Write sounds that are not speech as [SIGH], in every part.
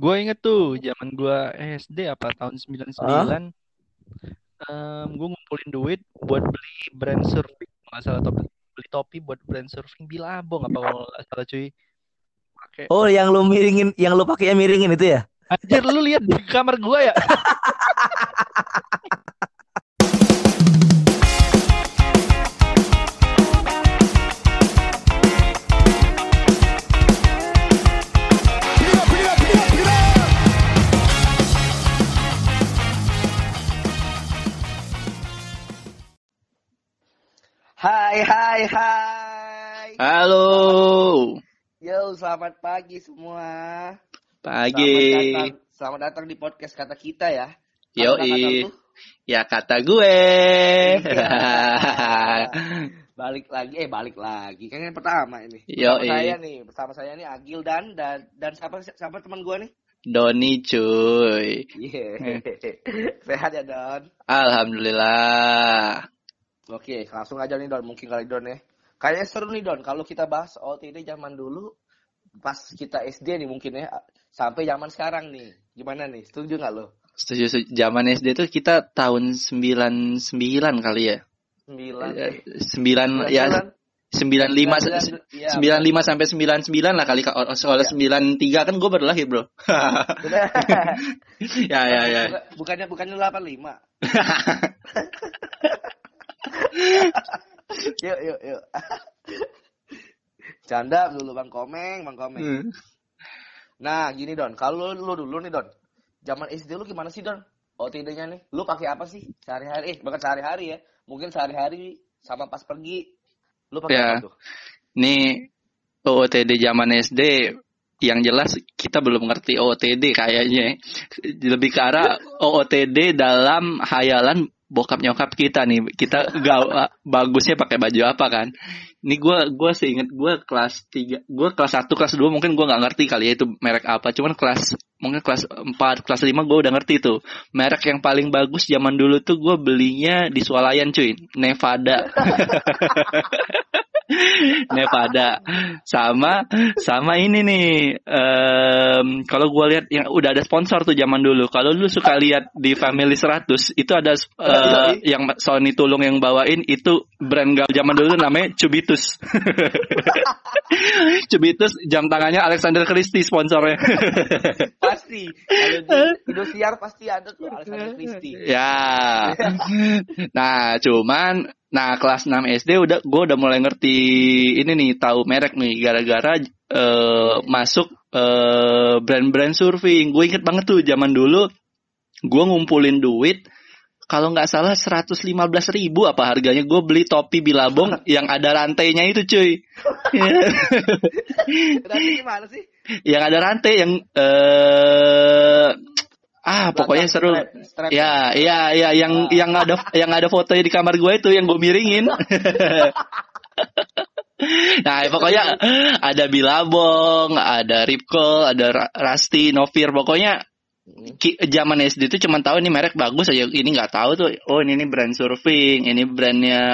Gue inget tuh zaman gue SD apa tahun 99 um, gue ngumpulin duit buat beli brand surfing. Nggak salah topi beli topi buat brand surfing Bilabong apa kalau nggak salah cuy. Pakai. Oh yang lu miringin yang lu pakai miringin itu ya? Anjir lu lihat di kamar gue ya [LAUGHS] Halo. Yo, selamat pagi semua. Pagi. Selamat datang, selamat datang di podcast kata kita ya. Yo, ya kata gue. [LAUGHS] balik lagi, eh balik lagi. Kan yang pertama ini. Yo, saya nih, bersama saya nih Agil dan dan dan siapa siapa teman gue nih? Doni cuy. Yeah. [LAUGHS] Sehat ya Don? Alhamdulillah. Oke, langsung aja nih Don, mungkin kali Don ya. Kayaknya seru nih Don, kalau kita bahas OTD zaman dulu, pas kita SD nih mungkin ya, sampai zaman sekarang nih. Gimana nih, setuju nggak lo? Setuju, zaman SD tuh kita tahun 99 kali ya? 9. 9, ya. 95 ya, 95 sampai 99 lah kali soal ya. 93 kan gue baru lahir bro [LAUGHS] ya ya ya bukannya bukannya 85 [LAUGHS] [LAUGHS] yuk yuk yuk. [LAUGHS] Canda dulu bang komeng bang komeng. Hmm. nah gini don. Kalau lu dulu nih don. Zaman SD lu gimana sih don? OTD-nya nih. Lu pakai apa sih? Sehari-hari eh bukan sehari-hari ya. Mungkin sehari-hari sama pas pergi. Lu pakai ya. apa tuh? Nih OTD zaman SD yang jelas kita belum ngerti OOTD kayaknya. Lebih ke arah OOTD dalam hayalan bokap nyokap kita nih. Kita gak [LAUGHS] bagusnya pakai baju apa kan? Ini gue gue seinget gue kelas tiga gue kelas satu kelas dua mungkin gue nggak ngerti kali ya itu merek apa. Cuman kelas mungkin kelas empat kelas lima gue udah ngerti tuh. Merek yang paling bagus zaman dulu tuh gue belinya di swalayan cuy. Nevada [LAUGHS] [LAUGHS] Nevada. Sama sama ini nih um, kalau gue lihat yang udah ada sponsor tuh zaman dulu. Kalau lu suka lihat di Family 100 itu ada uh, yang Sony Tulung yang bawain itu brand gal zaman dulu namanya Cubitus. [LAUGHS] Cubitus jam tangannya Alexander Christie sponsornya. [LAUGHS] Pasti. Kalau di Indosiar pasti ada tuh Alexander Christie. Ya. Nah cuman Nah kelas 6 SD udah gue udah mulai ngerti ini nih tahu merek nih gara-gara uh, masuk uh, brand-brand surfing. Gue inget banget tuh zaman dulu gue ngumpulin duit kalau nggak salah 115 ribu apa harganya gue beli topi bilabong [LAUGHS] yang ada rantainya itu cuy. [LAUGHS] Rantai gimana sih? Yang ada rantai yang uh, Ah, pokoknya seru. Strap, strap. Ya, iya, iya yang ah. yang ada yang ada fotonya di kamar gue itu yang gue miringin. [LAUGHS] nah, pokoknya ada Bilabong, ada Ripco, ada Rasti, Novir, pokoknya zaman SD itu cuma tahu ini merek bagus aja ini nggak tahu tuh oh ini, ini brand surfing ini brandnya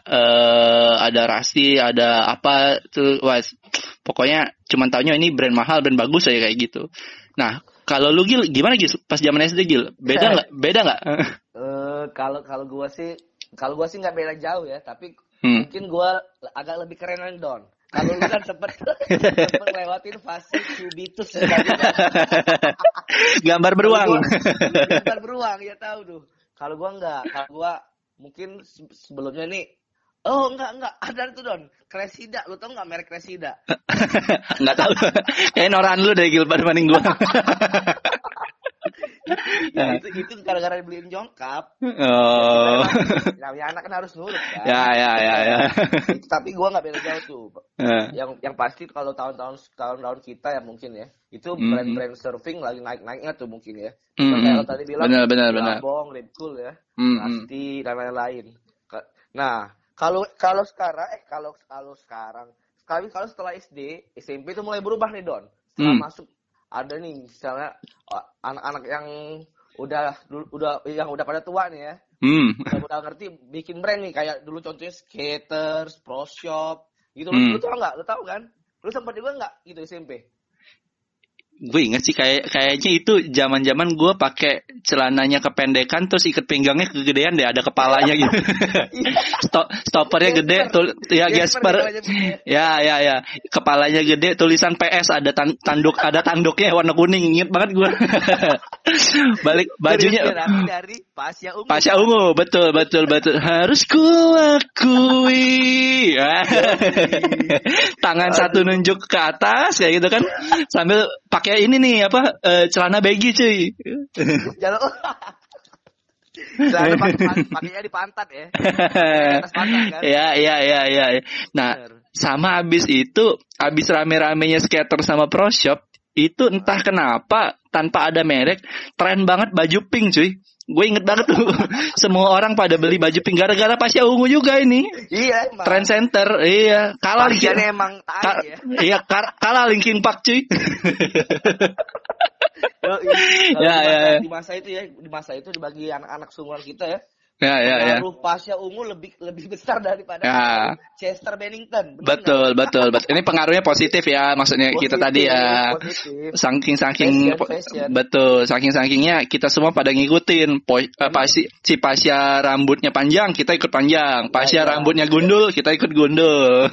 uh, ada Rasti ada apa tuh was pokoknya cuma tahunya ini brand mahal brand bagus aja kayak gitu nah kalau lu Gil gimana Gil pas zaman SD Gil? Beda nggak? [LAUGHS] Beda nggak? uh, kalau kalau gua sih kalau gua sih nggak beda jauh ya, tapi hmm. mungkin gua agak lebih keren dari Don. Kalau lu kan sempet, sempet lewatin fase cubitus Gambar beruang. gambar beruang ya tahu tuh. Kalau gua enggak, kalau gua mungkin sebelumnya nih Oh enggak enggak. [LAUGHS] Ada tuh Don. Kresida lu tau nggak merek Kresida [LAUGHS] Enggak tahu. [LAUGHS] Kayak noran lu deh Gilbert banding gua. Ya, itu itu gara-gara beliin jongkap. Oh. Ya, anak kan harus nurut kan? Ya ya ya ya. Tapi gua nggak beda jauh tuh. Uh. yang yang pasti kalau tahun-tahun tahun-tahun kita ya mungkin ya itu mm-hmm. brand-brand surfing lagi naik-naiknya tuh mungkin ya. Mm -hmm. kayak tadi bilang benar benar benar. Bong, Red Cool ya mm -hmm. Pasti dan lain-lain. Nah kalau kalau sekarang eh kalau kalau sekarang sekali kalau setelah SD SMP itu mulai berubah nih Don. Setelah hmm. masuk ada nih misalnya anak-anak yang udah udah yang udah pada tua nih ya. Hmm. Udah, udah ngerti bikin brand nih kayak dulu contohnya skaters, pro shop gitu. Hmm. Lu, lu tau nggak? Lu tau kan? Lu sempat juga nggak gitu SMP? Gue inget sih kayak kayaknya itu zaman zaman gue pakai celananya kependekan terus ikat pinggangnya kegedean deh ada kepalanya gitu. [LAUGHS] Stop, stoppernya gede tul ya Gasper ya ya ya. Kepalanya gede tulisan PS ada tan tanduk ada tanduknya warna kuning inget banget gue [LAUGHS] balik bajunya. dari Pasya Ungu. Pasya Ungu betul betul betul. Harus ku akui. [LAUGHS] Tangan satu nunjuk ke atas kayak gitu kan. Sambil pakai ini nih apa uh, celana baggy cuy. Jangan [LAUGHS] Celana pakainya di pantat ya. Atas pantat kan. [LAUGHS] Ya, ya, ya, ya. Nah, sama abis itu, abis rame-ramenya skater sama pro shop, itu entah kenapa tanpa ada merek, tren banget baju pink cuy. Gue inget banget tuh [LAUGHS] semua orang pada beli baju pink gara-gara Pasya Ungu juga ini. Iya, emang. Trend center, iya. Kalah Linkin emang ka, ya. Iya, kalah Linkin Park cuy. [LAUGHS] ya, ya, ya. Di masa itu ya, di masa itu dibagi anak-anak seumuran kita ya. Ya, ya, ya. Pasya ungu lebih lebih besar daripada ya. Chester Bennington. Betul, betul, betul. Ini pengaruhnya positif ya, maksudnya positif, kita tadi ya. Saking saking betul, saking sakingnya kita semua pada ngikutin. Po, uh, pasi, si Pasya rambutnya panjang, kita ikut panjang. Pasya ya, ya. rambutnya gundul, kita ikut gundul. [LAUGHS]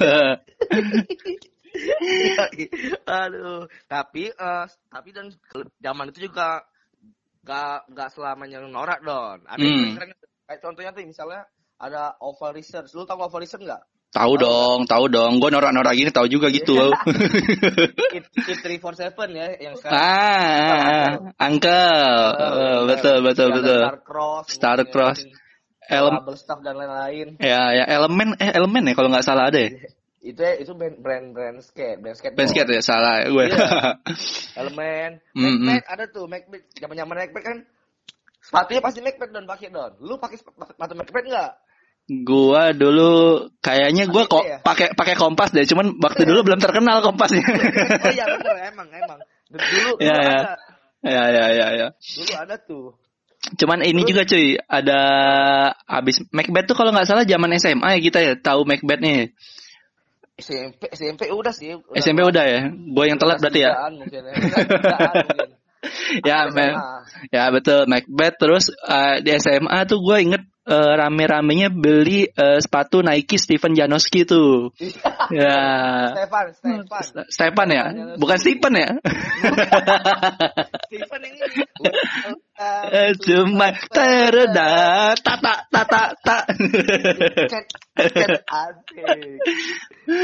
Aduh, tapi uh, tapi dan zaman itu juga gak gak selamanya norak don. Ada hmm. Kayak contohnya tuh misalnya ada oval research. Lu tau oval research nggak? Tahu dong, tahu dong. Gue norak-norak gini tahu juga gitu. [LAUGHS] it, it three four seven ya yang sekarang. Ah, Uncle. Oh, betul, betul, betul. Star Cross. Star Cross. Elemen staff dan lain-lain. Ya, ya elemen eh elemen ya kalau nggak salah ada ya. itu ya, itu brand brand brand skate brand skate brand skate ya salah ya gue yeah. [LAUGHS] elemen mm -hmm. ada tuh Macbeth zaman zaman Macbeth kan Sepatunya pasti Macbeth don pakai don. Lu pakai sepatu Macbeth enggak? Gua dulu kayaknya gua kok ya? pakai pakai kompas deh, cuman waktu dulu belum terkenal kompasnya. oh [LAUGHS] iya bener emang emang. Dulu, ya, ya. ada. Ya ya ya ya. Dulu ada tuh. Cuman ini Terus, juga cuy, ada abis Macbeth tuh kalau nggak salah zaman SMA ya kita ya tahu Macbeth nih. SMP SMP udah sih. Udah SMP udah ya. Gue yang telat berarti ya. Mungkin, ya. [LAUGHS] ya, men, ya betul Macbeth terus uh, di SMA tuh gue inget uh, rame-ramenya beli uh, sepatu Nike Steven Janoski tuh. [LAUGHS] ya. Stefan, Stefan. Stefan ya? Bukan Stephen ya? [LAUGHS] Stephen ini. Cuma tereda tata tata ta.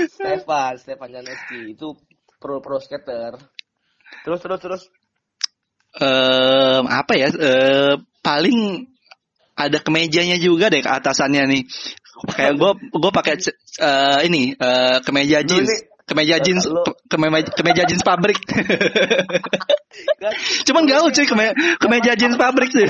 Stefan, Stefan Janoski itu pro pro skater. Terus terus terus um, apa ya uh, paling ada kemejanya juga deh ke atasannya nih. Kayak gue gue pakai uh, ini uh, kemeja jeans kemeja jeans kemeja, kemeja jeans pabrik [LAUGHS] cuman gaul cuy kemeja, kemeja jeans pabrik sih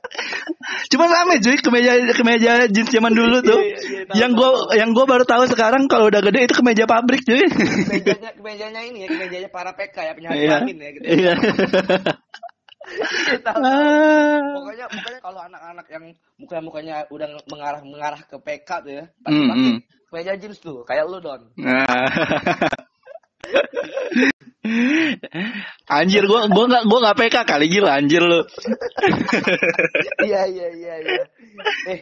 [LAUGHS] cuman rame cuy kemeja kemeja jeans zaman dulu tuh iya, iya, iya, yang gue yang gue baru tahu sekarang kalau udah gede itu kemeja pabrik cuy kemejanya kemejanya ini ya kemejanya para PK ya penyakit iya. ya gitu iya. Ah. pokoknya pokoknya kalau anak-anak yang mukanya mukanya udah mengarah mengarah ke PK tuh ya pasti mm -hmm. Meja jeans tuh kayak lu don. [LAUGHS] Anjir gua gua nggak gua nggak PK kali gila anjir lu. [LAUGHS] Iya iya iya iya. Eh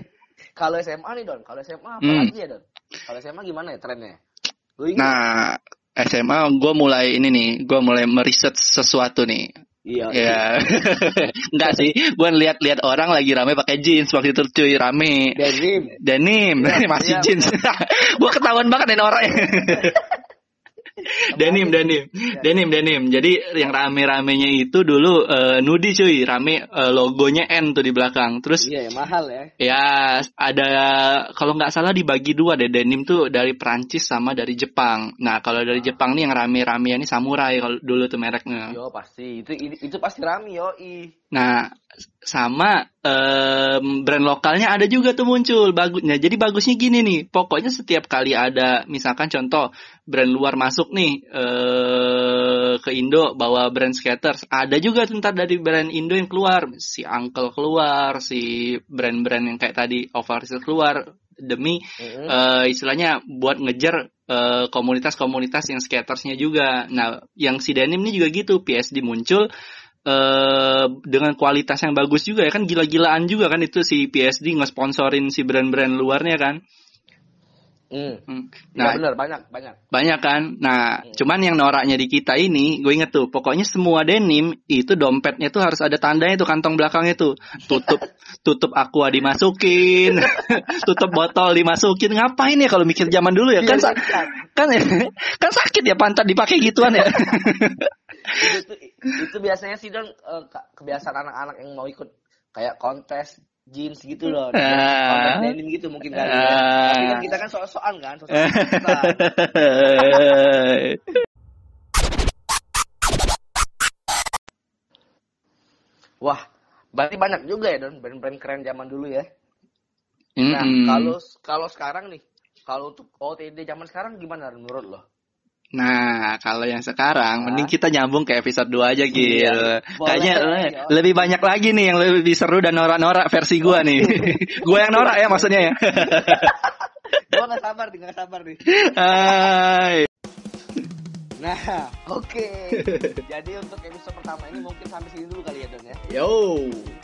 kalau SMA nih don kalau SMA apa hmm. lagi ya don? Kalau SMA gimana ya trennya? Nah SMA gue mulai ini nih, gue mulai meriset sesuatu nih. Iya. Ya. [LAUGHS] Enggak sih, gue lihat-lihat orang lagi rame pakai jeans waktu itu cuy rame. Denim. Denim, ya, [LAUGHS] masih ya, jeans. [LAUGHS] gue ketahuan banget nih orangnya. [LAUGHS] denim, denim, ya. denim, denim. Jadi yang rame-ramenya itu dulu uh, Nudi cuy, rame uh, logonya N tuh di belakang. Terus Iya, ya, mahal ya. Ya, ada kalau nggak salah dibagi dua deh denim tuh dari Prancis sama dari Jepang. Nah, kalau dari ah. Jepang nih yang rame-rame ini samurai kalau dulu tuh mereknya. Yo, pasti. Itu itu pasti rame yo. Nah, sama um, brand lokalnya ada juga tuh muncul bagusnya. Jadi bagusnya gini nih, pokoknya setiap kali ada misalkan contoh brand luar masuk nih uh, ke Indo bawa brand skaters, ada juga ntar dari brand Indo yang keluar, si Uncle keluar, si brand-brand yang kayak tadi Overseas keluar, demi mm-hmm. uh, istilahnya buat ngejar uh, komunitas-komunitas yang skatersnya juga. Nah, yang si denim ini juga gitu, PSD muncul uh, dengan kualitas yang bagus juga ya kan gila-gilaan juga kan itu si PSD nge-sponsorin si brand-brand luarnya kan. Hmm. hmm. Nah, ya benar banyak banyak. Banyak kan. Nah, hmm. cuman yang noraknya di kita ini, gue inget tuh, pokoknya semua denim itu dompetnya tuh harus ada tandanya tuh kantong belakangnya tuh. Tutup [LAUGHS] tutup aqua dimasukin, [LAUGHS] tutup botol dimasukin. Ngapain ya kalau mikir zaman dulu ya? Kan kan [LAUGHS] kan sakit ya pantat dipakai gituan ya. Itu, itu biasanya sih don uh, kebiasaan anak-anak yang mau ikut kayak kontes jeans gitu loh. Uh, denim gitu mungkin kali ya. Tapi kan kita kan soal-soal kan, soal [LAUGHS] Wah, berarti banyak juga ya don brand-brand keren zaman dulu ya. Nah, kalau kalau sekarang nih, kalau untuk OTD zaman sekarang gimana menurut lo? Nah, kalau yang sekarang, nah. mending kita nyambung ke episode 2 aja, Gil. Iya, Kayaknya ya. lebih banyak lagi nih yang lebih seru dan norak-norak versi gua nih. [LAUGHS] gua yang norak ya maksudnya ya. [LAUGHS] gua gak sabar nih, gak sabar nih. Hai. Nah, oke. Okay. Jadi untuk episode pertama ini mungkin sampai sini dulu kali ya, Don ya. Yo.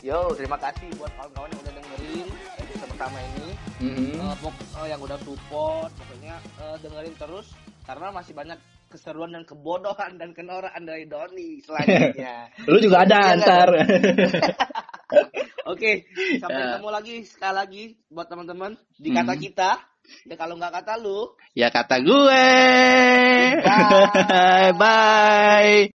Yo, terima kasih buat kawan-kawan yang udah dengerin episode pertama ini. Mm -hmm. uh, uh, yang udah support, pokoknya uh, dengerin terus karena masih banyak keseruan dan kebodohan dan kenorakan dari Doni selanjutnya. [LAUGHS] Lu juga ada iya antar. [LAUGHS] Oke, sampai ya. ketemu lagi sekali lagi buat teman-teman di kata hmm. kita. Ya kalau nggak kata lu, ya kata gue. Bye. [LAUGHS] Bye.